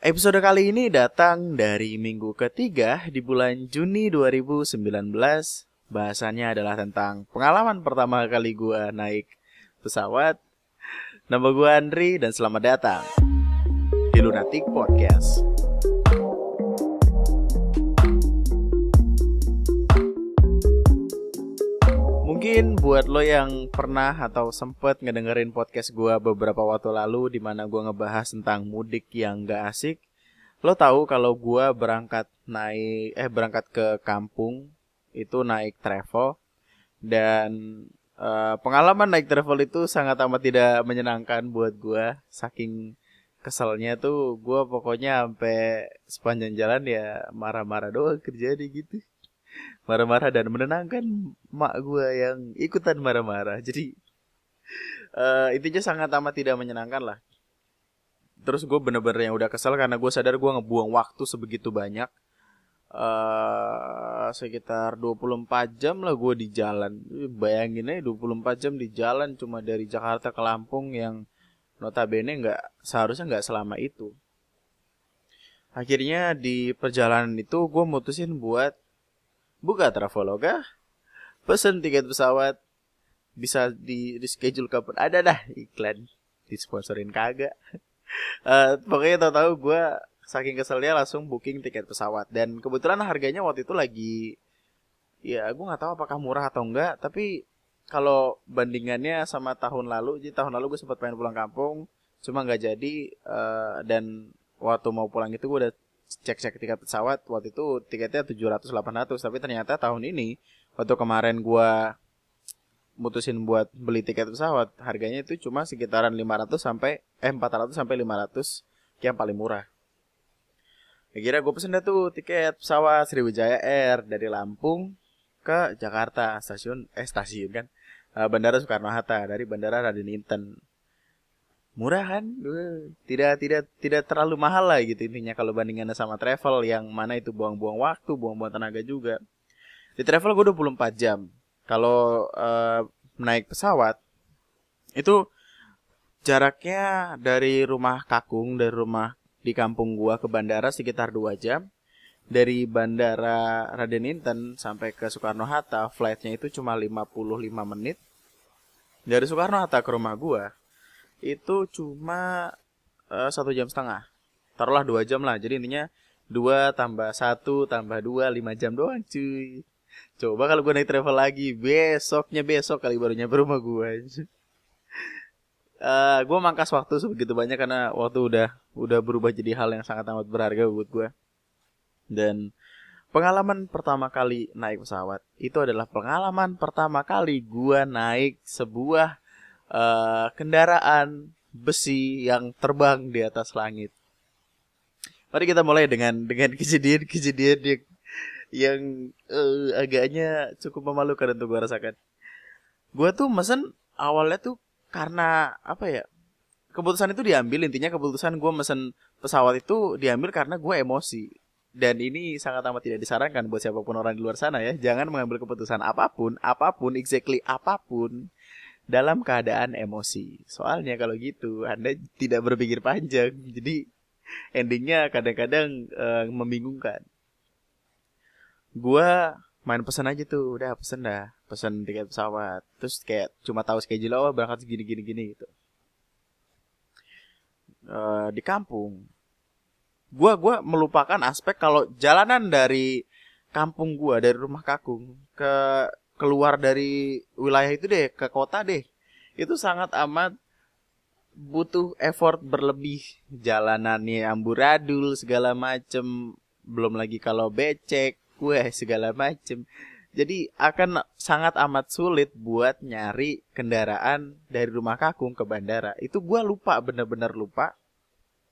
Episode kali ini datang dari minggu ketiga di bulan Juni 2019. Bahasannya adalah tentang pengalaman pertama kali gua naik pesawat. Nama gua Andri dan selamat datang di Lunatic Podcast. Mungkin buat lo yang pernah atau sempet ngedengerin podcast gua beberapa waktu lalu di mana gua ngebahas tentang mudik yang gak asik, lo tahu kalau gua berangkat naik eh berangkat ke kampung itu naik travel dan eh, pengalaman naik travel itu sangat amat tidak menyenangkan buat gua. Saking keselnya tuh gua pokoknya sampai sepanjang jalan ya marah-marah doang kerjanya gitu marah-marah dan menenangkan mak gue yang ikutan marah-marah. Jadi uh, intinya sangat amat tidak menyenangkan lah. Terus gue bener-bener yang udah kesel karena gue sadar gue ngebuang waktu sebegitu banyak. Uh, sekitar 24 jam lah gue di jalan. Bayangin aja 24 jam di jalan cuma dari Jakarta ke Lampung yang notabene nggak seharusnya nggak selama itu. Akhirnya di perjalanan itu gue mutusin buat buka Traveloka, pesen tiket pesawat, bisa di reschedule kapan. Ada dah iklan. Disponsorin kagak. uh, pokoknya tahu-tahu gue saking keselnya langsung booking tiket pesawat. Dan kebetulan harganya waktu itu lagi ya gue nggak tahu apakah murah atau enggak tapi kalau bandingannya sama tahun lalu jadi tahun lalu gue sempat pengen pulang kampung cuma nggak jadi uh, dan waktu mau pulang itu gue udah cek-cek tiket pesawat waktu itu tiketnya 700 800 tapi ternyata tahun ini waktu kemarin gua mutusin buat beli tiket pesawat harganya itu cuma sekitaran 500 sampai eh 400 sampai 500 yang paling murah. Akhirnya gue pesen dah tuh tiket pesawat Sriwijaya Air dari Lampung ke Jakarta stasiun eh stasiun kan eh, Bandara Soekarno Hatta dari Bandara Raden Inten murah kan tidak tidak tidak terlalu mahal lah gitu intinya kalau bandingannya sama travel yang mana itu buang-buang waktu buang-buang tenaga juga. Di travel gue 24 jam. Kalau uh, naik pesawat itu jaraknya dari rumah kakung dari rumah di kampung gua ke bandara sekitar 2 jam. Dari bandara Raden Inten sampai ke Soekarno Hatta flightnya itu cuma 55 menit. Dari Soekarno Hatta ke rumah gua itu cuma uh, satu jam setengah. Taruhlah dua jam lah. Jadi intinya dua tambah satu tambah dua lima jam doang cuy. Coba kalau gue naik travel lagi besoknya besok kali baru nyampe rumah gue uh, gue mangkas waktu sebegitu banyak karena waktu udah udah berubah jadi hal yang sangat amat berharga buat gue dan pengalaman pertama kali naik pesawat itu adalah pengalaman pertama kali gue naik sebuah uh, kendaraan besi yang terbang di atas langit. Mari kita mulai dengan dengan kejadian-kejadian yang yang uh, agaknya cukup memalukan untuk gue rasakan. Gue tuh mesen awalnya tuh karena apa ya? Keputusan itu diambil intinya keputusan gue mesen pesawat itu diambil karena gue emosi. Dan ini sangat amat tidak disarankan buat siapa pun orang di luar sana ya. Jangan mengambil keputusan apa pun, apa pun, exactly apa pun dalam keadaan emosi. Soalnya kalau gitu Anda tidak berpikir panjang. Jadi endingnya kadang-kadang uh, membingungkan. Gua main pesan aja tuh, udah pesen dah, pesen tiket pesawat. Terus kayak cuma tahu schedule oh berangkat segini gini gini gitu. Uh, di kampung, gua gua melupakan aspek kalau jalanan dari kampung gua dari rumah kakung ke keluar dari wilayah itu deh ke kota deh. Itu sangat amat butuh effort berlebih. Jalanannya amburadul segala macem. Belum lagi kalau becek kue segala macem. Jadi akan sangat amat sulit buat nyari kendaraan dari rumah kakung ke bandara. Itu gue lupa bener-bener lupa.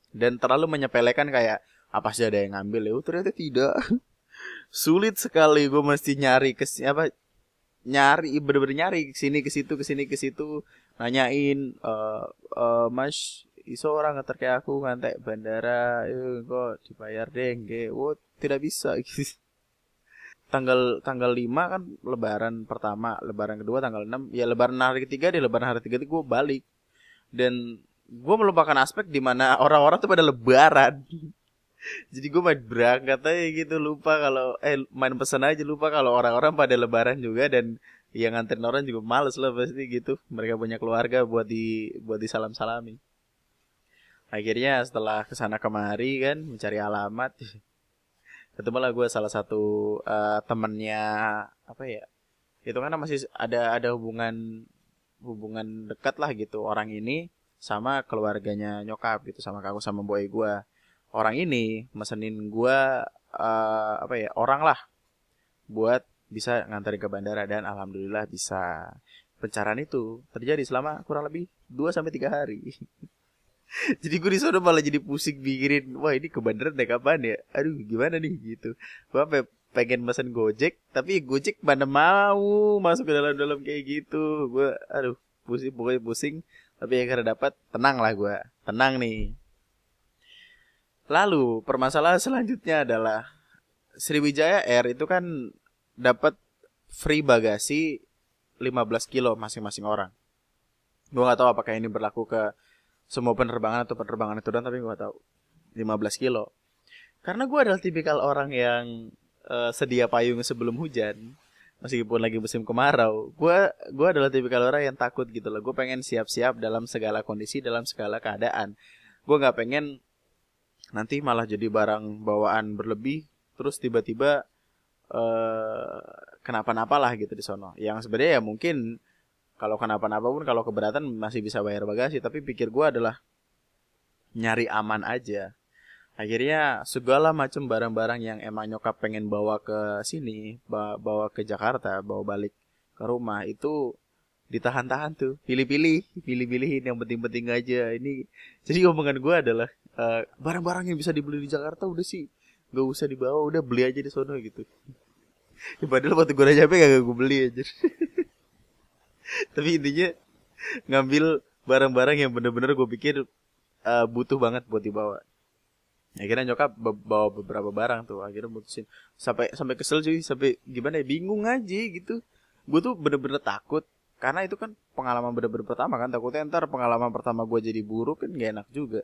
Dan terlalu menyepelekan kayak apa sih ada yang ngambil. Ya ternyata tidak. Sulit sekali gue mesti nyari ke apa nyari bener-bener nyari ke sini ke situ ke sini ke situ nanyain uh, uh, mas iso orang ngantar kayak aku ngantek bandara? Eh kok dibayar deh nggak oh tidak bisa tanggal tanggal 5 kan lebaran pertama lebaran kedua tanggal 6 ya lebaran hari ketiga deh lebaran hari ketiga gue balik. Dan gue melupakan aspek di mana orang-orang tuh pada lebaran jadi gue main berangkat aja gitu lupa kalau eh main pesan aja lupa kalau orang-orang pada lebaran juga dan yang nganterin orang juga males lah pasti gitu. Mereka punya keluarga buat di buat disalam salami akhirnya setelah ke sana kemari kan mencari alamat ketemu lah gue salah satu uh, temennya apa ya itu kan masih ada ada hubungan hubungan dekat lah gitu. Orang ini sama keluarganya nyokap gitu sama kakak sama boy gue orang ini mesenin gue uh, apa ya orang lah buat bisa nganterin ke bandara dan alhamdulillah bisa pencarian itu terjadi selama kurang lebih 2 sampai tiga hari. jadi gue di sana malah jadi pusing pikirin, wah ini ke bandara naik kapan ya? Aduh, gimana nih gitu. Gue pengen mesen Gojek, tapi Gojek mana mau masuk ke dalam-dalam kayak gitu. Gue aduh, pusing pokoknya pusing. Tapi yang karena dapat tenang lah gue. Tenang nih. Lalu permasalahan selanjutnya adalah Sriwijaya Air itu kan dapat free bagasi 15 kilo masing-masing orang. Gue gak tahu apakah ini berlaku ke semua penerbangan atau penerbangan itu dan tapi gue gak tahu. 15 kilo. Karena gue adalah tipikal orang yang uh, sedia payung sebelum hujan meskipun lagi musim kemarau gue gue adalah tipikal orang yang takut gitu loh gue pengen siap-siap dalam segala kondisi dalam segala keadaan gue nggak pengen nanti malah jadi barang bawaan berlebih terus tiba-tiba uh, kenapa-napa lah gitu di sono. Yang sebenarnya ya mungkin kalau kenapa-napa pun kalau keberatan masih bisa bayar bagasi tapi pikir gue adalah nyari aman aja. Akhirnya segala macam barang-barang yang emang nyokap pengen bawa ke sini bawa ke Jakarta bawa balik ke rumah itu ditahan-tahan tuh. Pilih-pilih pilih-pilihin yang penting-penting aja. Ini jadi omongan gue adalah eh, barang-barang yang bisa dibeli di Jakarta udah sih. Gak usah dibawa udah beli aja di sono gitu. Ya, padahal waktu gue nyampe gak gue beli aja tapi intinya ngambil barang-barang yang bener-bener gue pikir uh, butuh banget buat dibawa. Akhirnya nyokap bawa beberapa barang tuh akhirnya mutusin. Sampai sampai kesel cuy sampai gimana ya bingung aja gitu. Gue tuh bener-bener takut karena itu kan pengalaman bener-bener pertama kan. Takutnya ntar pengalaman pertama gue jadi buruk kan gak enak juga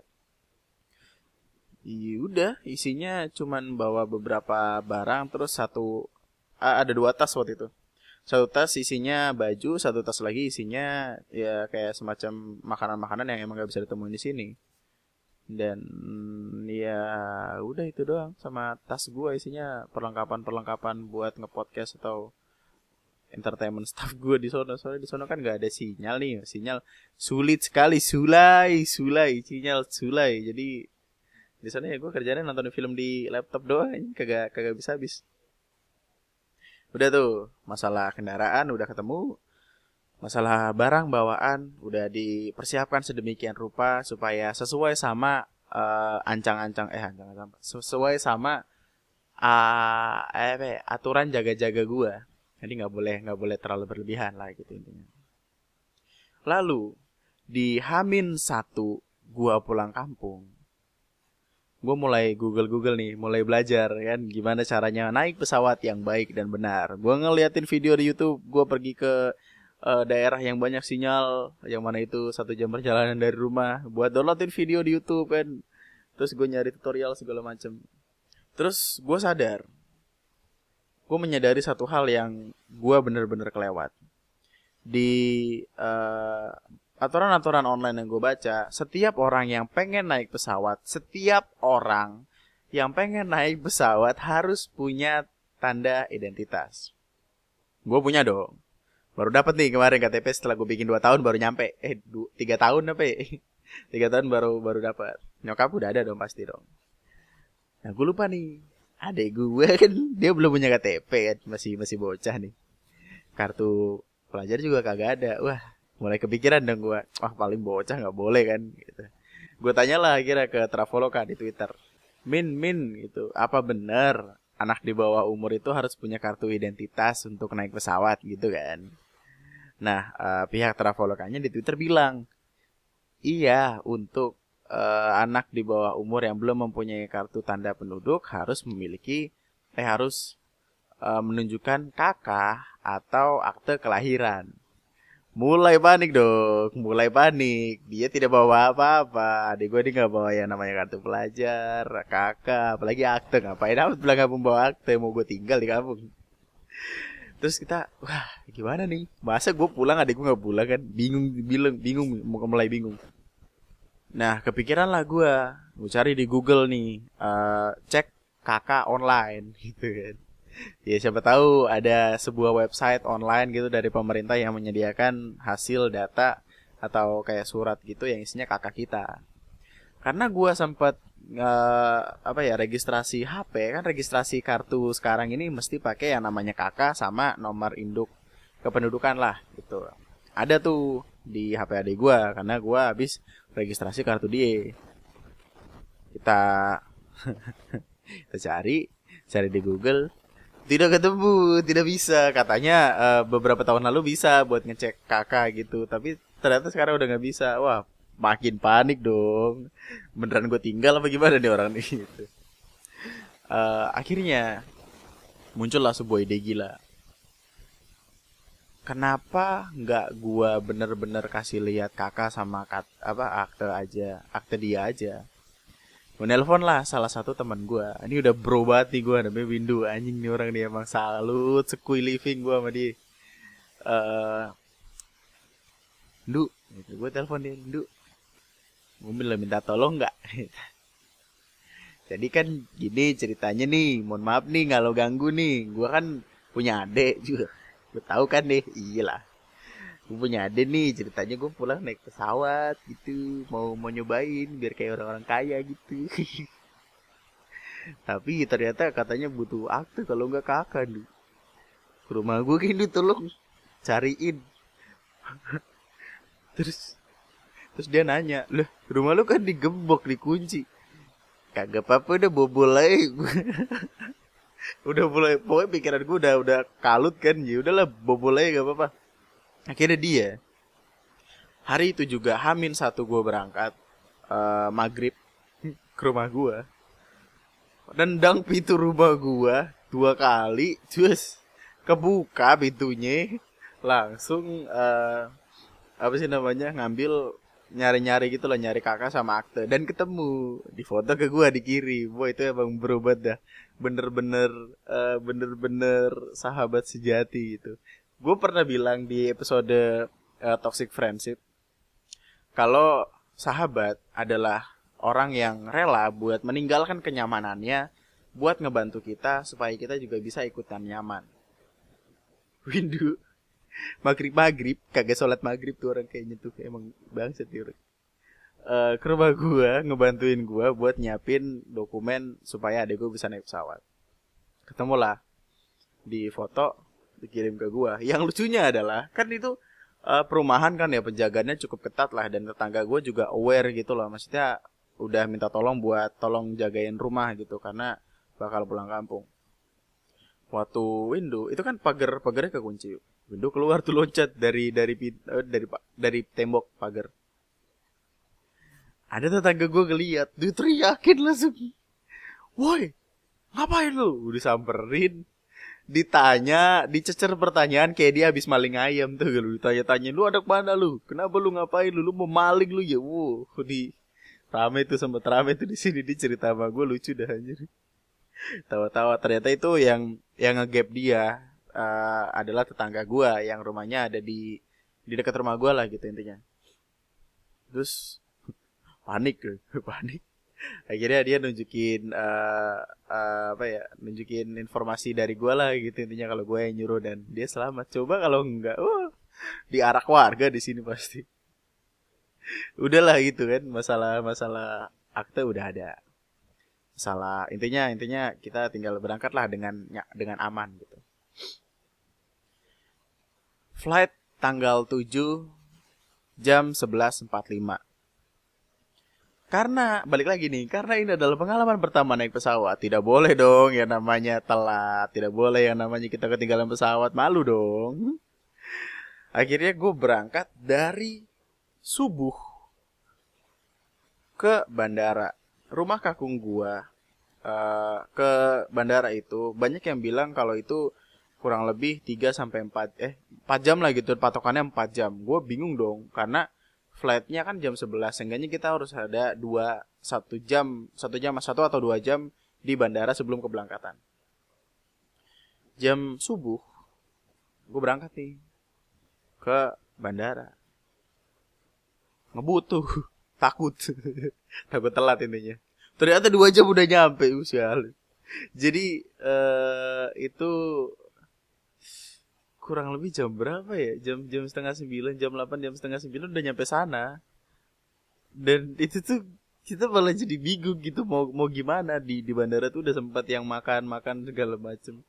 Iya udah. Isinya cuman bawa beberapa barang terus satu ah, ada dua tas waktu itu. Satu tas isinya baju satu tas lagi isinya ya kayak semacam makanan-makanan yang emang gak bisa ditemuin di sini. Dan ya udah itu doang. Sama tas gua isinya perlengkapan-perlengkapan buat ngepodcast atau entertainment staff gue di sono. Soalnya di sono kan nggak ada sinyal nih sinyal sulit sekali. Sulai sulai sinyal sulai. Jadi di sana ya gue kerjanya nonton film di laptop doang kagak kagak bisa habis. Udah tuh masalah kendaraan udah ketemu. Masalah barang bawaan udah dipersiapkan sedemikian rupa supaya sesuai sama uh, ancang-ancang eh ancang-ancang sesuai sama uh, eh, aturan jaga-jaga gue jadi nggak boleh nggak boleh terlalu berlebihan lah gitu intinya. Lalu di Hamin satu gua pulang kampung, gue mulai Google Google nih, mulai belajar kan gimana caranya naik pesawat yang baik dan benar. Gue ngeliatin video di YouTube, gue pergi ke uh, daerah yang banyak sinyal, yang mana itu satu jam perjalanan dari rumah, buat downloadin video di YouTube kan. Terus gue nyari tutorial segala macem. Terus gue sadar, gue menyadari satu hal yang gue bener-bener kelewat di uh, aturan-aturan online yang gue baca setiap orang yang pengen naik pesawat setiap orang yang pengen naik pesawat harus punya tanda identitas. Gue punya dong. Baru dapat nih kemarin KTP setelah gue bikin 2 tahun baru nyampe. Eh tiga tahun apa ya? Tiga tahun baru baru dapat nyokap udah ada dong pasti dong. Nah gue lupa nih. Adek gue kan dia belum punya KTP kan. Masih masih bocah nih. Kartu pelajar juga kagak ada. Wah mulai kepikiran dong gue wah paling bocah nggak boleh kan gitu. Gue tanya lah kira ke Traveloka di Twitter. Min min gitu. Apa bener? Anak di bawah umur itu harus punya kartu identitas untuk naik pesawat gitu kan. Nah uh, pihak Travelokanya di Twitter bilang iya untuk uh, anak di bawah umur yang belum mempunyai kartu tanda penduduk harus memiliki eh harus uh, menunjukkan kakak atau akte kelahiran. Mulai panik dong mulai panik. Dia tidak bawa apa-apa. Adik gue ini nggak bawa yang namanya kartu pelajar kakak apalagi akte. Ngapain amat bilang nggak membawa akte mau gue tinggal di kampung. Terus kita wah gimana nih? Masa gue pulang adik gue nggak pulang kan? Bingung bilang bingung mau mulai bingung. Nah kepikiran lah gue gue cari di Google nih uh, cek kakak online gitu kan ya siapa tahu ada sebuah website online gitu dari pemerintah yang menyediakan hasil data atau kayak surat gitu yang isinya kakak kita. Karena gue sempat uh, apa ya registrasi HP kan registrasi kartu sekarang ini mesti pakai yang namanya kakak sama nomor induk kependudukan lah gitu. Ada tuh di HP adik gue karena gue habis registrasi kartu dia. Kita kita cari cari di Google tidak ketemu tidak bisa. Katanya uh, beberapa tahun lalu bisa buat ngecek kakak gitu. Tapi ternyata sekarang udah nggak bisa. Wah makin panik dong. Beneran gue tinggal apa gimana nih orang nih gitu. Uh, akhirnya muncullah sebuah ide gila. Kenapa nggak gue bener-bener kasih lihat kakak sama kat, apa akte aja akte dia aja menelpon lah salah satu teman gue ini udah bro banget nih gue namanya Windu. Anjing nih orang nih emang salut sekui living gue sama dia. Uh, gitu. gue telepon dia Ndu. Gue bilang minta tolong nggak? Jadi kan gini ceritanya nih mohon maaf nih kalau ganggu nih. Gue kan punya adek juga. Gue tahu kan deh iyalah gue punya ade nih ceritanya gue pulang naik pesawat gitu mau mau nyobain biar kayak orang-orang kaya gitu. Tapi ternyata katanya butuh akte kalau nggak kakak nih ke rumah gue gini tolong cariin. Terus terus dia nanya loh rumah lu kan digembok dikunci. Kagak apa-apa udah bobol aja. Udah mulai pokoknya pikiran gue udah udah kalut kan ya udahlah bobol aja gak apa-apa akhirnya dia. Hari itu juga Hamin satu gue berangkat uh, maghrib ke rumah gue nendang pintu rumah gue dua kali terus kebuka pintunya langsung uh, apa sih namanya ngambil nyari-nyari gitu loh nyari kakak sama akte. Dan ketemu di foto ke gue dikirim. Wah itu emang berobat dah. Bener-bener uh, bener-bener sahabat sejati gitu gue pernah bilang di episode uh, toxic friendship kalau sahabat adalah orang yang rela buat meninggalkan kenyamanannya buat ngebantu kita supaya kita juga bisa ikutan nyaman. Windu maghrib maghrib kagak sholat maghrib tuh orang kayaknya tuh emang bangsa tuh Uh, ke gue ngebantuin gue buat nyiapin dokumen supaya adek gue bisa naik pesawat. Ketemulah di foto dikirim ke gua. Yang lucunya adalah kan itu uh, perumahan kan ya penjagaannya cukup ketat lah dan tetangga gua juga aware gitu loh. Maksudnya udah minta tolong buat tolong jagain rumah gitu karena bakal pulang kampung. Waktu window itu kan pagar pagarnya kekunci. Window keluar tuh loncat dari dari uh, dari dari tembok pagar. Ada tetangga gue ngeliat, dia teriakin langsung. Woi, ngapain lu? Udah samperin, ditanya, dicecer pertanyaan kayak dia habis maling ayam tuh. Lu ditanya-tanya lu ada ke mana lu? Kenapa lu ngapain? Lu lu mau maling lu? Ya wow di rame tuh sama rame tuh di sini di cerita sama gue lucu dah anjir. Tawa-tawa ternyata itu yang yang ngegap dia uh, adalah tetangga gue yang rumahnya ada di di dekat rumah gue lah gitu intinya. Terus panik panik akhirnya dia nunjukin uh, uh, apa ya nunjukin informasi dari gue lah gitu intinya kalau gue yang nyuruh dan dia selamat. Coba kalau enggak oh diarak warga di sini pasti. Udahlah gitu kan masalah masalah akte udah ada. Masalah intinya intinya kita tinggal berangkat lah dengan dengan aman gitu. Flight tanggal 7 jam 11.45 karena balik lagi nih, karena ini adalah pengalaman pertama naik pesawat. Tidak boleh dong yang namanya telat, tidak boleh yang namanya kita ketinggalan pesawat, malu dong. Akhirnya gue berangkat dari subuh ke bandara. Rumah kakung gue uh, ke bandara itu banyak yang bilang kalau itu kurang lebih 3 sampai 4 eh 4 jam lah gitu patokannya 4 jam gue bingung dong karena flightnya kan jam 11 seenggaknya kita harus ada dua satu jam satu jam satu atau dua jam di bandara sebelum keberangkatan. Jam subuh gue berangkat nih ke bandara. Ngebut tuh takut. Takut telat intinya. Ternyata dua jam udah nyampe usia jadi uh, itu kurang lebih jam berapa ya? Jam jam setengah sembilan jam delapan jam setengah sembilan udah nyampe sana. Dan itu tuh kita malah jadi bingung gitu mau mau gimana? Di di bandara tuh udah sempat yang makan makan segala macem.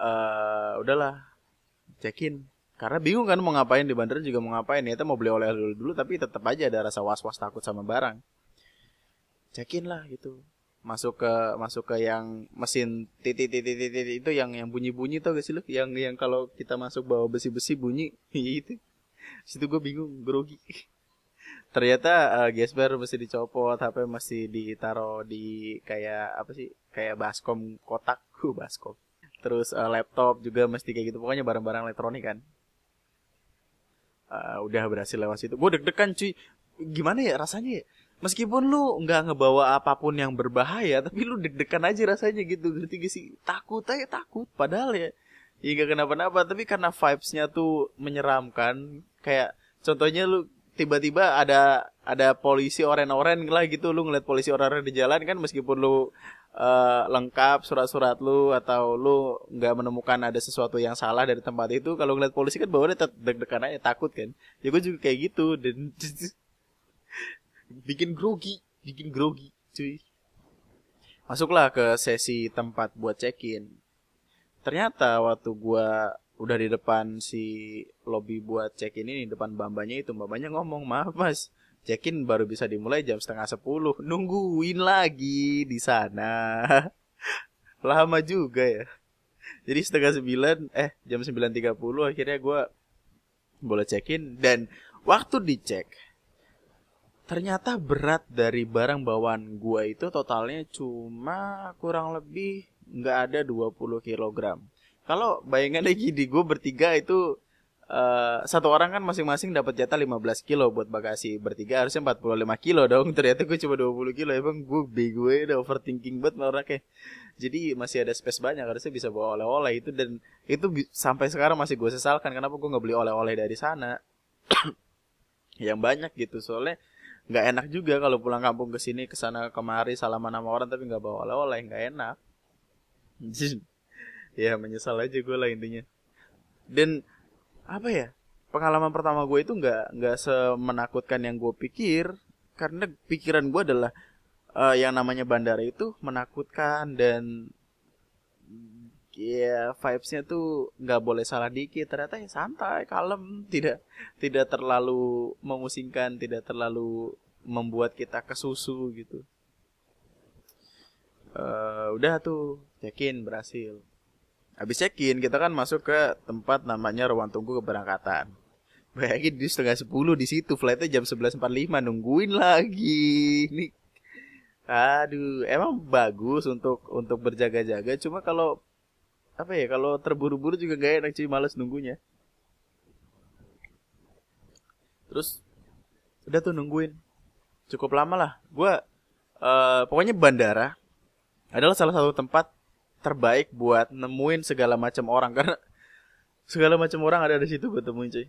Uh, udahlah check karena bingung kan mau ngapain di bandara juga mau ngapain. Ya mau beli oleh dulu dulu tapi tetap aja ada rasa was was takut sama barang. Check in lah gitu masuk ke masuk ke yang mesin titik titik titik itu yang yang bunyi bunyi tau gak sih lu? Yang yang kalau kita masuk bawa besi besi bunyi itu. Situ gue bingung grogi. Ternyata uh, gesper mesti dicopot HP masih ditaruh di kayak apa sih kayak baskom kotak. Uh, baskom. Terus uh, laptop juga mesti kayak gitu. Pokoknya barang-barang elektronik kan. Uh, udah berhasil lewat situ. Gue deg-degan cuy. Gimana ya rasanya ya meskipun lu nggak ngebawa apa pun yang berbahaya tapi lu deg-degan aja rasanya gitu. Ngerti gak sih? Takut aja takut. Padahal ya ya gak kenapa-napa. Tapi karena vibesnya tuh menyeramkan kayak contohnya lu tiba-tiba ada ada polisi oren-oren lah gitu. Lu ngeliat polisi oren-oren di jalan kan meskipun lu uh, lengkap surat-surat lu atau lu nggak menemukan ada sesuatu yang salah dari tempat itu kalau ngeliat polisi kan bawaannya deg-degan aja takut kan. Ya gue juga kayak gitu. Dan bikin grogi bikin grogi cuy. Masuklah ke sesi tempat buat check-in. Ternyata waktu gua udah di depan si lobby buat check-in ini depan bambanya itu bambanya ngomong maaf mas check-in baru bisa dimulai jam setengah sepuluh. Nungguin lagi di sana. Lama juga ya. Jadi setengah sembilan eh jam sembilan tiga puluh akhirnya gua boleh check-in. Dan waktu dicek ternyata berat dari barang bawaan gua itu totalnya cuma kurang lebih nggak ada 20 kg. Kalau bayangannya gini, gue bertiga itu uh, satu orang kan masing-masing dapat jatah 15 kilo buat bagasi. Bertiga harusnya 45 kilo dong. Ternyata gue cuma 20 kilo. Emang gue bego ya udah overthinking banget orangnya jadi masih ada space banyak harusnya bisa bawa oleh-oleh itu. Dan itu sampai sekarang masih gue sesalkan. Kenapa gue nggak beli oleh-oleh dari sana? Yang banyak gitu. Soalnya nggak enak juga kalau pulang kampung ke sini ke sana kemari salaman sama orang tapi nggak bawa oleh-oleh nggak enak. Ya menyesal aja gue lah intinya. Dan apa ya pengalaman pertama gue itu nggak nggak semenakutkan yang gue pikir. Karena pikiran gue adalah uh, yang namanya bandara itu menakutkan dan ya vibesnya tuh nggak boleh salah dikit. Ternyata ya santai kalem. Tidak tidak terlalu memusingkan tidak terlalu membuat kita kesusu gitu. Uh, udah tuh check-in berhasil. Habis check-in kita kan masuk ke tempat namanya ruang tunggu keberangkatan. Bayangin di setengah sepuluh di situ flightnya jam sebelas empat lima nungguin lagi. Nih aduh emang bagus untuk untuk berjaga-jaga. Cuma kalau apa ya kalau terburu-buru juga gak enak cuy males nunggunya terus udah tuh nungguin cukup lama lah. Gue uh, pokoknya bandara adalah salah satu tempat terbaik buat nemuin segala macam orang karena segala macam orang ada di situ gue temuin cuy.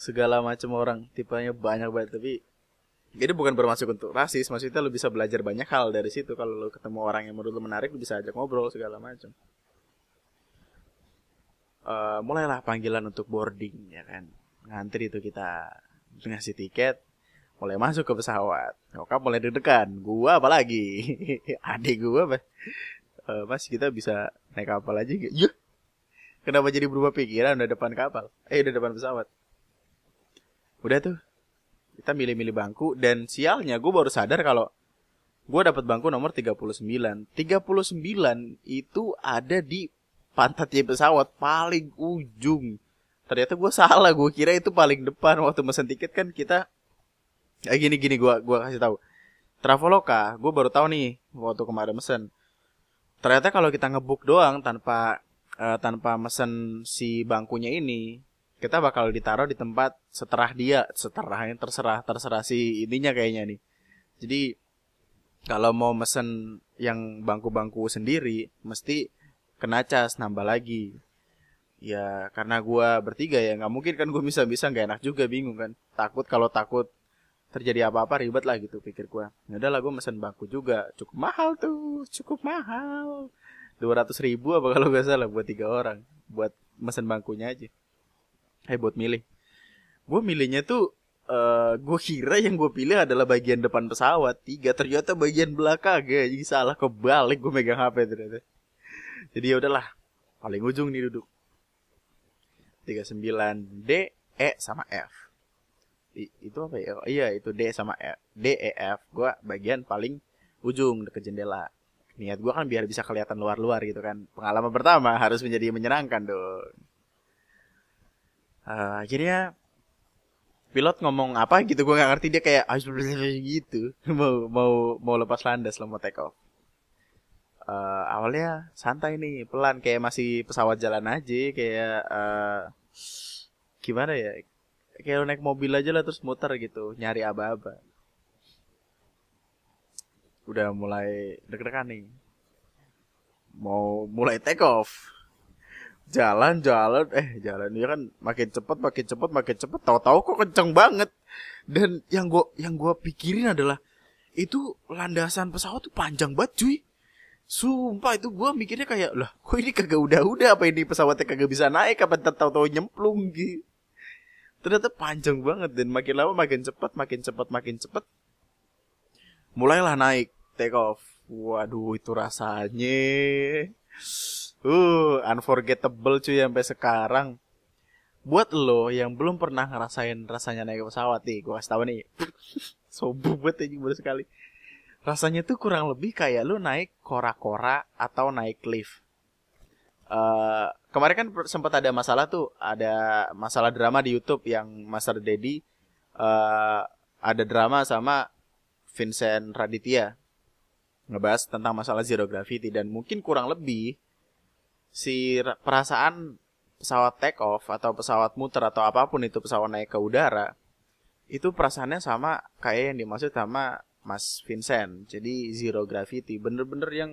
Segala macam orang, tipenya banyak banget tapi ini bukan bermaksud untuk rasis, maksudnya lo bisa belajar banyak hal dari situ kalau lo ketemu orang yang menurut lo menarik, lo bisa ajak ngobrol segala macam. Uh, mulailah panggilan untuk boarding ya kan. Ngantri itu kita ngasih tiket mulai masuk ke pesawat. Nyokap mulai deg-degan gua apalagi adik gua apa uh, mas kita bisa naik kapal aja ya kenapa jadi berubah pikiran? Udah depan kapal. Eh udah depan pesawat. Udah tuh kita milih-milih bangku dan sialnya gue baru sadar kalau gue dapat bangku nomor 39 39 itu ada di pantatnya pesawat paling ujung ternyata gue salah gue kira itu paling depan waktu mesen tiket kan kita Eh gini gini gua gua kasih tahu. Traveloka, gue baru tahu nih waktu kemarin mesen. Ternyata kalau kita ngebook doang tanpa uh, tanpa mesen si bangkunya ini kita bakal ditaruh di tempat seterah dia seterahnya terserah terserah si ininya kayaknya nih jadi kalau mau mesen yang bangku-bangku sendiri mesti kena cas nambah lagi. Ya karena gua bertiga ya nggak mungkin kan gue bisa bisa nggak enak juga bingung kan. Takut kalau takut terjadi apa-apa ribet lah gitu pikir gue ya udah lah gue mesen bangku juga. Cukup mahal tuh cukup mahal. dua ratus ribu apa kalau gak salah buat tiga orang buat mesen bangkunya aja. Eh buat milih. Gue milihnya tuh uh, eh, gue kira yang gue pilih adalah bagian depan pesawat. Tiga ternyata bagian belakang ya jadi salah kebalik gue megang hp ternyata jadi ya udahlah paling ujung nih duduk 39 D E sama F itu apa ya? Oh, iya itu D sama F. D E F. Gue bagian paling ujung deket jendela. Niat gue kan biar bisa kelihatan luar-luar gitu kan. Pengalaman pertama harus menjadi menyenangkan dong. Uh, akhirnya pilot ngomong apa gitu gue nggak ngerti dia kayak gitu mau mau mau lepas landas lo mau take off uh, awalnya santai nih pelan kayak masih pesawat jalan aja kayak uh, gimana ya kayak naik mobil aja lah terus muter gitu nyari aba-aba. Udah mulai deg-degan nih. Mau mulai take off. Jalan jalan eh jalan ya kan makin cepet makin cepet makin cepet. Tahu-tahu kok kenceng banget. Dan yang gua yang gua pikirin adalah itu landasan pesawat tuh panjang banget cuy Sumpah itu gua mikirnya kayak lah kok ini kagak udah-udah? Apa ini pesawatnya kagak bisa naik? Apa tahu-tahu nyemplung? Gitu ternyata panjang banget dan makin lama makin cepat makin cepat makin cepat mulailah naik take off. Waduh itu rasanya. Uh unforgettable cuy sampai sekarang. Buat lo yang belum pernah ngerasain rasanya naik pesawat nih gue kasih tau nih. Sobu banget aja baru sekali rasanya tuh kurang lebih kayak lo naik kora-kora atau naik lift. Uh, kemarin kan sempat ada masalah tuh, ada masalah drama di YouTube yang Master Dedi uh, ada drama sama Vincent Raditya ngebahas tentang masalah zero gravity dan mungkin kurang lebih si perasaan pesawat take off atau pesawat muter atau apa pun itu pesawat naik ke udara itu perasaannya sama kayak yang dimaksud sama Mas Vincent. Jadi zero gravity bener-bener yang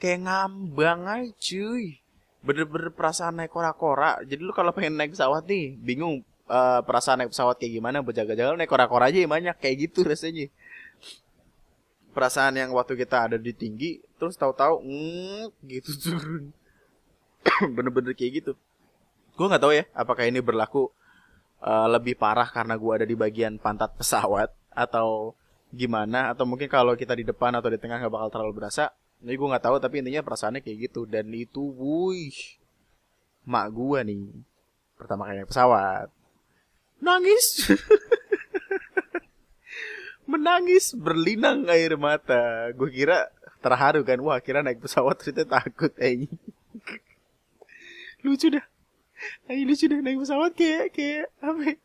kayak ngambang aja cuy. Bener-bener perasaan naik kora-kora. Jadi lu kalau pengen naik pesawat nih bingung uh, perasaan naik pesawat kayak gimana berjaga-jaga naik kora-kora aja banyak kayak gitu rasanya. Perasaan yang waktu kita ada di tinggi terus tahu-tahu gitu turun. Bener-bener kayak gitu. Gue nggak tahu ya apakah ini berlaku uh, lebih parah karena gue ada di bagian pantat pesawat atau gimana atau mungkin kalau kita di depan atau di tengah nggak bakal terlalu berasa jadi gue nggak tahu tapi intinya perasaannya kayak gitu. Dan itu wuih mak gue nih pertama kali naik pesawat. Nangis. Menangis berlinang air mata. Gue kira terharu kan wah kira naik pesawat ternyata takut eh lucu dah. Ayo lucu dah naik pesawat kayak kayak apa ya?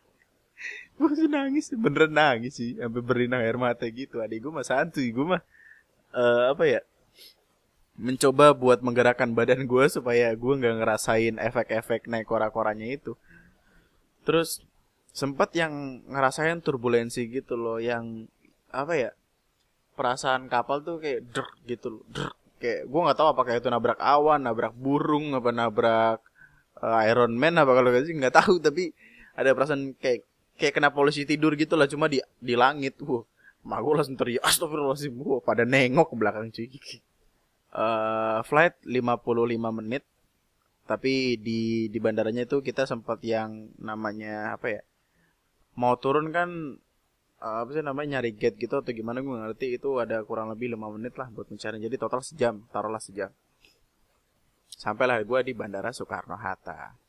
Gue nangis beneran nangis sih. Sampai berlinang air mata gitu. Adik gue mah santuy. Gue mah uh, apa ya mencoba buat menggerakkan badan gue supaya gue nggak ngerasain efek-efek naik kora-koranya itu. Terus sempat yang ngerasain turbulensi gitu loh. Yang apa ya perasaan kapal tuh kayak der gitu loh. Der kayak gue nggak tahu apakah itu nabrak awan nabrak burung apa nabrak uh, Iron Man apa kalau gitu nggak tahu. Tapi ada perasaan kayak kayak kena polisi tidur gitu lah cuma di di langit. Wah mak gue langsung teriak astagfirullahaladzim. Wah pada nengok ke belakang cuy. Uh, flight 55 menit tapi di di bandaranya itu kita sempat yang namanya apa ya mau turun kan uh, apa sih namanya nyari gate gitu atau gimana gue ngerti. Itu ada kurang lebih lima menit lah buat mencari. Jadi total sejam taruhlah sejam. Sampailah gue di bandara Soekarno Hatta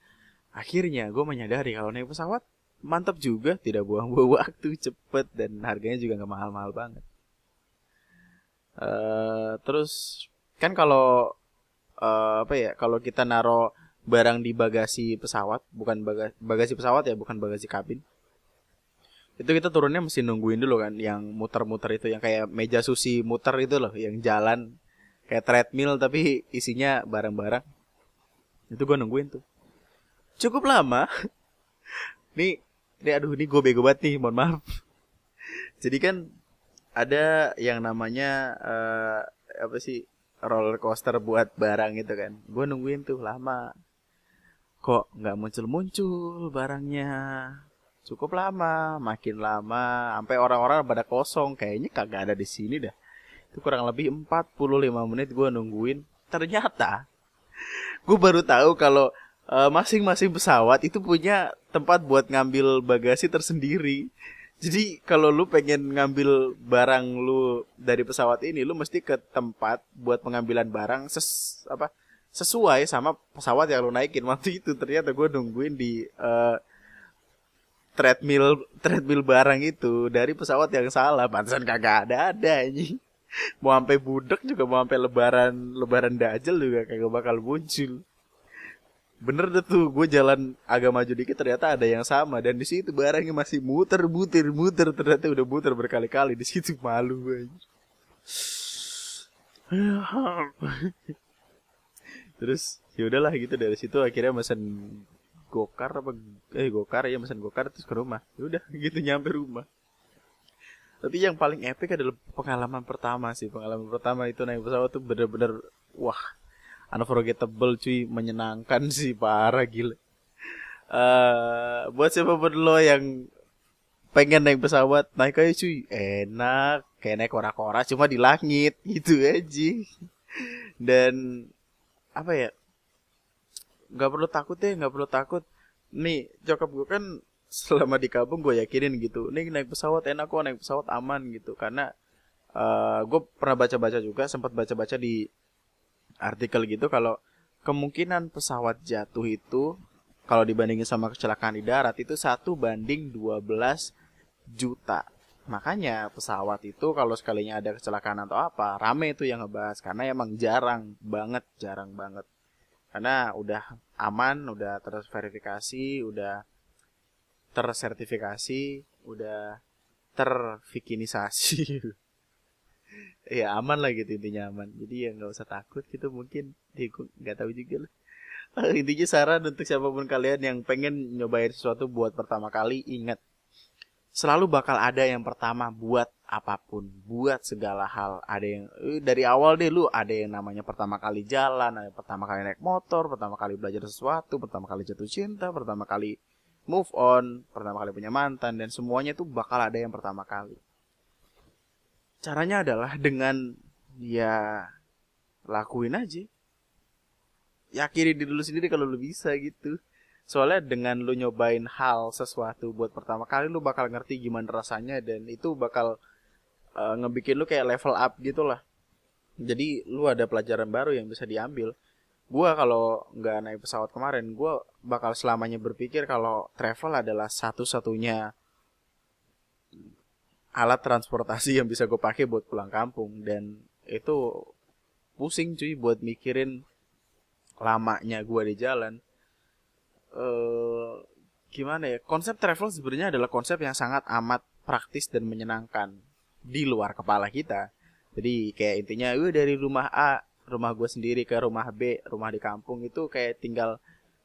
akhirnya gue menyadari kalau naik pesawat mantap juga tidak buang-buang waktu cepet dan harganya juga nggak mahal-mahal banget. Uh, terus kan kalau uh, apa ya kalau kita naro barang di bagasi pesawat bukan bagasi, bagasi pesawat ya bukan bagasi kabin itu kita turunnya mesti nungguin dulu kan yang muter-muter itu yang kayak meja susi muter itu loh yang jalan kayak treadmill tapi isinya barang-barang. Itu gue nungguin tuh. Cukup lama. Nih ini aduh ini gue bego banget nih mohon maaf. Jadi kan ada yang namanya uh, apa sih roller coaster buat barang gitu kan. Gue nungguin tuh lama. Kok nggak muncul muncul barangnya? Cukup lama makin lama sampai orang-orang pada kosong. Kayaknya kagak ada di sini dah. Itu kurang lebih 45 menit gue nungguin. Ternyata gue baru tahu kalau uh, masing-masing pesawat itu punya tempat buat ngambil bagasi tersendiri. Jadi kalau lu pengen ngambil barang lu dari pesawat ini lu mesti ke tempat buat pengambilan barang ses apa sesuai sama pesawat yang lu naikin. Waktu itu ternyata gue nungguin di uh, treadmill treadmill barang itu dari pesawat yang salah. Pantesan kagak ada ada ini mau sampai budek juga mau sampai lebaran lebaran dajal juga kagak bakal muncul bener deh tuh gue jalan agak maju dikit ternyata ada yang sama. Dan di situ barangnya masih muter muter muter. Ternyata udah muter berkali-kali. Di situ malu gue terus ya udahlah gitu. Dari situ akhirnya mesen gokar apa eh gokar ya mesen gokar terus ke rumah. Ya udah gitu nyampe rumah. Tapi yang paling epic adalah pengalaman pertama sih. Pengalaman pertama itu naik pesawat tuh bener-bener wah unforgettable cuy. Menyenangkan sih parah gila. Uh, buat siapa pun lo yang pengen naik pesawat naik aja cuy. Enak. Kayak naik kora-kora cuma di langit. Gitu aja dan apa ya? Nggak perlu takut ya nggak perlu takut. Nih cokap gue kan selama di kampung gue yakinin gitu. Nih naik pesawat enak kok naik pesawat aman gitu. Karena uh, gue pernah baca-baca juga sempat baca-baca di artikel gitu kalau kemungkinan pesawat jatuh itu kalau dibandingin sama kecelakaan di darat itu satu banding 12 juta. Makanya pesawat itu kalau sekalinya ada kecelakaan atau apa rame itu yang ngebahas karena emang jarang banget jarang banget. Karena udah aman udah terverifikasi udah tersertifikasi udah tervikinisasi ya aman lah gitu intinya aman jadi ya nggak usah takut gitu mungkin ya nggak tahu juga lah intinya saran untuk siapa pun kalian yang pengen nyobain sesuatu buat pertama kali ingat selalu bakal ada yang pertama buat apa pun, buat segala hal. Ada yang eh, dari awal deh lu ada yang namanya pertama kali jalan, ada yang pertama kali naik motor, pertama kali belajar sesuatu, pertama kali jatuh cinta, pertama kali move on, pertama kali punya mantan dan semuanya tuh bakal ada yang pertama kali. Caranya adalah dengan ya lakuin aja. Yakini diri dulu sendiri kalau lu bisa gitu. Soalnya dengan lu nyobain hal sesuatu buat pertama kali lu bakal ngerti gimana rasanya dan itu bakal uh, ngebikin lu kayak level up gitu lah. Jadi lu ada pelajaran baru yang bisa diambil. Gua kalau nggak naik pesawat kemarin gua bakal selamanya berpikir kalau travel adalah satu-satunya alat transportasi yang bisa gue pakai buat pulang kampung. Dan itu pusing cuy buat mikirin lamanya gua di jalan. Uh, gimana ya? Konsep travel sebenarnya adalah konsep yang sangat amat praktis dan menyenangkan di luar kepala kita. Jadi kayak intinya gue dari rumah A rumah gue sendiri ke rumah B rumah di kampung itu kayak tinggal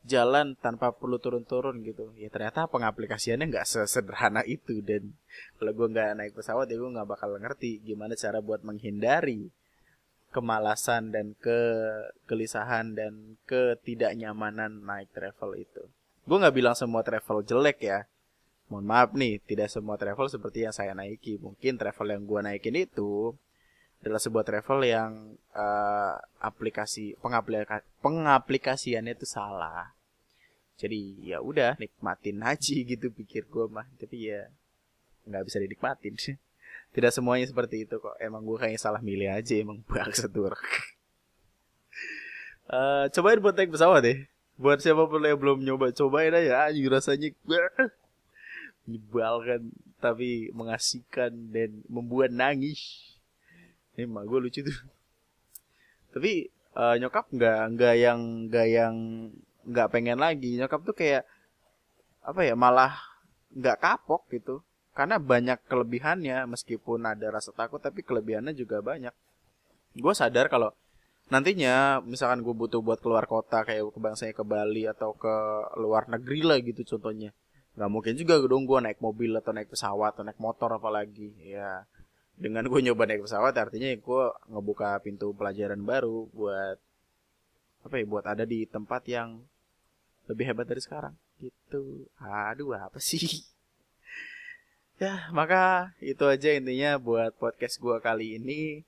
jalan tanpa perlu turun-turun gitu ya ternyata pengaplikasiannya nggak sesederhana itu dan kalau gue nggak naik pesawat ya gue nggak bakal ngerti gimana cara buat menghindari kemalasan dan kegelisahan dan ketidaknyamanan naik travel itu. Gue nggak bilang semua travel jelek ya. Mohon maaf nih, tidak semua travel seperti yang saya naiki. Mungkin travel yang gue naikin itu adalah sebuah travel yang uh, aplikasi pengaplika, pengaplikasiannya itu salah. Jadi ya udah nikmatin aja gitu pikir gue mah. Tapi ya nggak bisa dinikmatin sih. Tidak semuanya seperti itu kok. Emang gue kayaknya salah milih aja emang bangsa tuh uh, cobain buat naik pesawat deh. Buat siapa pun yang belum nyoba cobain aja. Aja rasanya menyebalkan tapi mengasihkan dan membuat nangis emang gue lucu tuh. Tapi uh, nyokap nggak nggak yang nggak yang nggak pengen lagi. Nyokap tuh kayak apa ya malah nggak kapok gitu. Karena banyak kelebihannya meskipun ada rasa takut tapi kelebihannya juga banyak. Gue sadar kalau nantinya misalkan gue butuh buat keluar kota kayak ke bangsanya ke Bali atau ke luar negeri lah gitu contohnya. Nggak mungkin juga dong gue naik mobil atau naik pesawat atau naik motor apalagi ya dengan gue nyoba naik pesawat artinya gue ngebuka pintu pelajaran baru buat apa ya buat ada di tempat yang lebih hebat dari sekarang. Gitu. Aduh apa sih? Ya maka itu aja intinya buat podcast gue kali ini.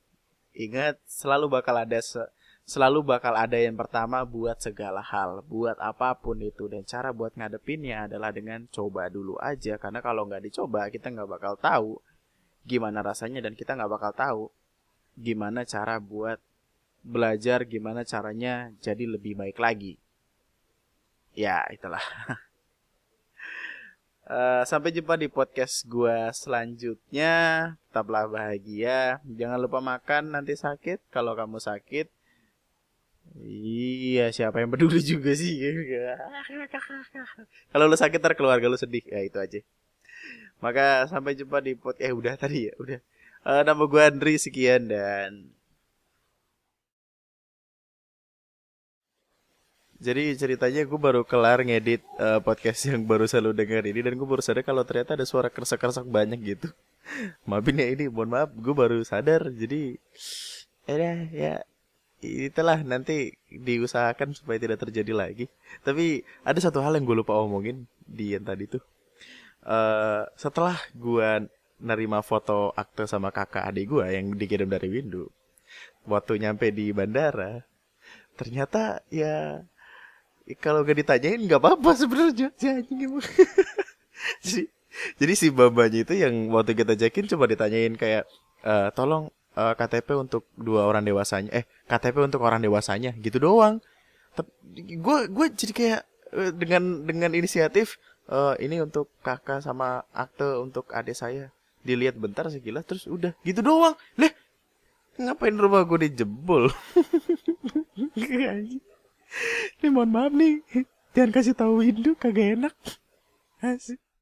Ingat selalu bakal ada se selalu bakal ada yang pertama buat segala hal. Buat apa pun itu. Dan cara buat ngadepinnya adalah dengan coba dulu aja. Karena kalau nggak dicoba kita nggak bakal tahu gimana rasanya dan kita nggak bakal tahu gimana cara buat belajar gimana caranya jadi lebih baik lagi ya itulah Uh, sampai jumpa di podcast gua selanjutnya. Tetaplah bahagia. Jangan lupa makan nanti sakit. Kalau kamu sakit, iya siapa yang peduli juga sih. Kalau lu sakit ntar keluarga lu sedih. Ya itu aja. Maka sampai jumpa di podcast. Eh udah tadi ya, udah. Uh, nama gua Andri sekian dan Jadi ceritanya gue baru kelar ngedit uh, podcast yang baru selalu dengar ini dan gue baru sadar kalau ternyata ada suara kerasa-kerasa banyak gitu. Maafin ya ini, mohon maaf, gue baru sadar. Jadi ya ya itulah nanti diusahakan supaya tidak terjadi lagi. Tapi ada satu hal yang gue lupa omongin di yang tadi tuh. Uh, setelah gue nerima foto akte sama kakak adik gue yang dikirim dari Windu, waktu nyampe di bandara, ternyata ya kalau gak ditanyain nggak apa-apa sebenarnya. Jadi jadi si babanya itu yang waktu kita cekin coba ditanyain kayak e, tolong uh, eh, KTP untuk dua orang dewasanya eh KTP untuk orang dewasanya gitu doang. Gue gue jadi kayak dengan dengan inisiatif uh, ini untuk kakak sama akte untuk adik saya dilihat bentar sekilas terus udah gitu doang leh ngapain rumah gue dijebol Ini mohon maaf nih. Jangan kasih tahu Windu kagak enak. Asik.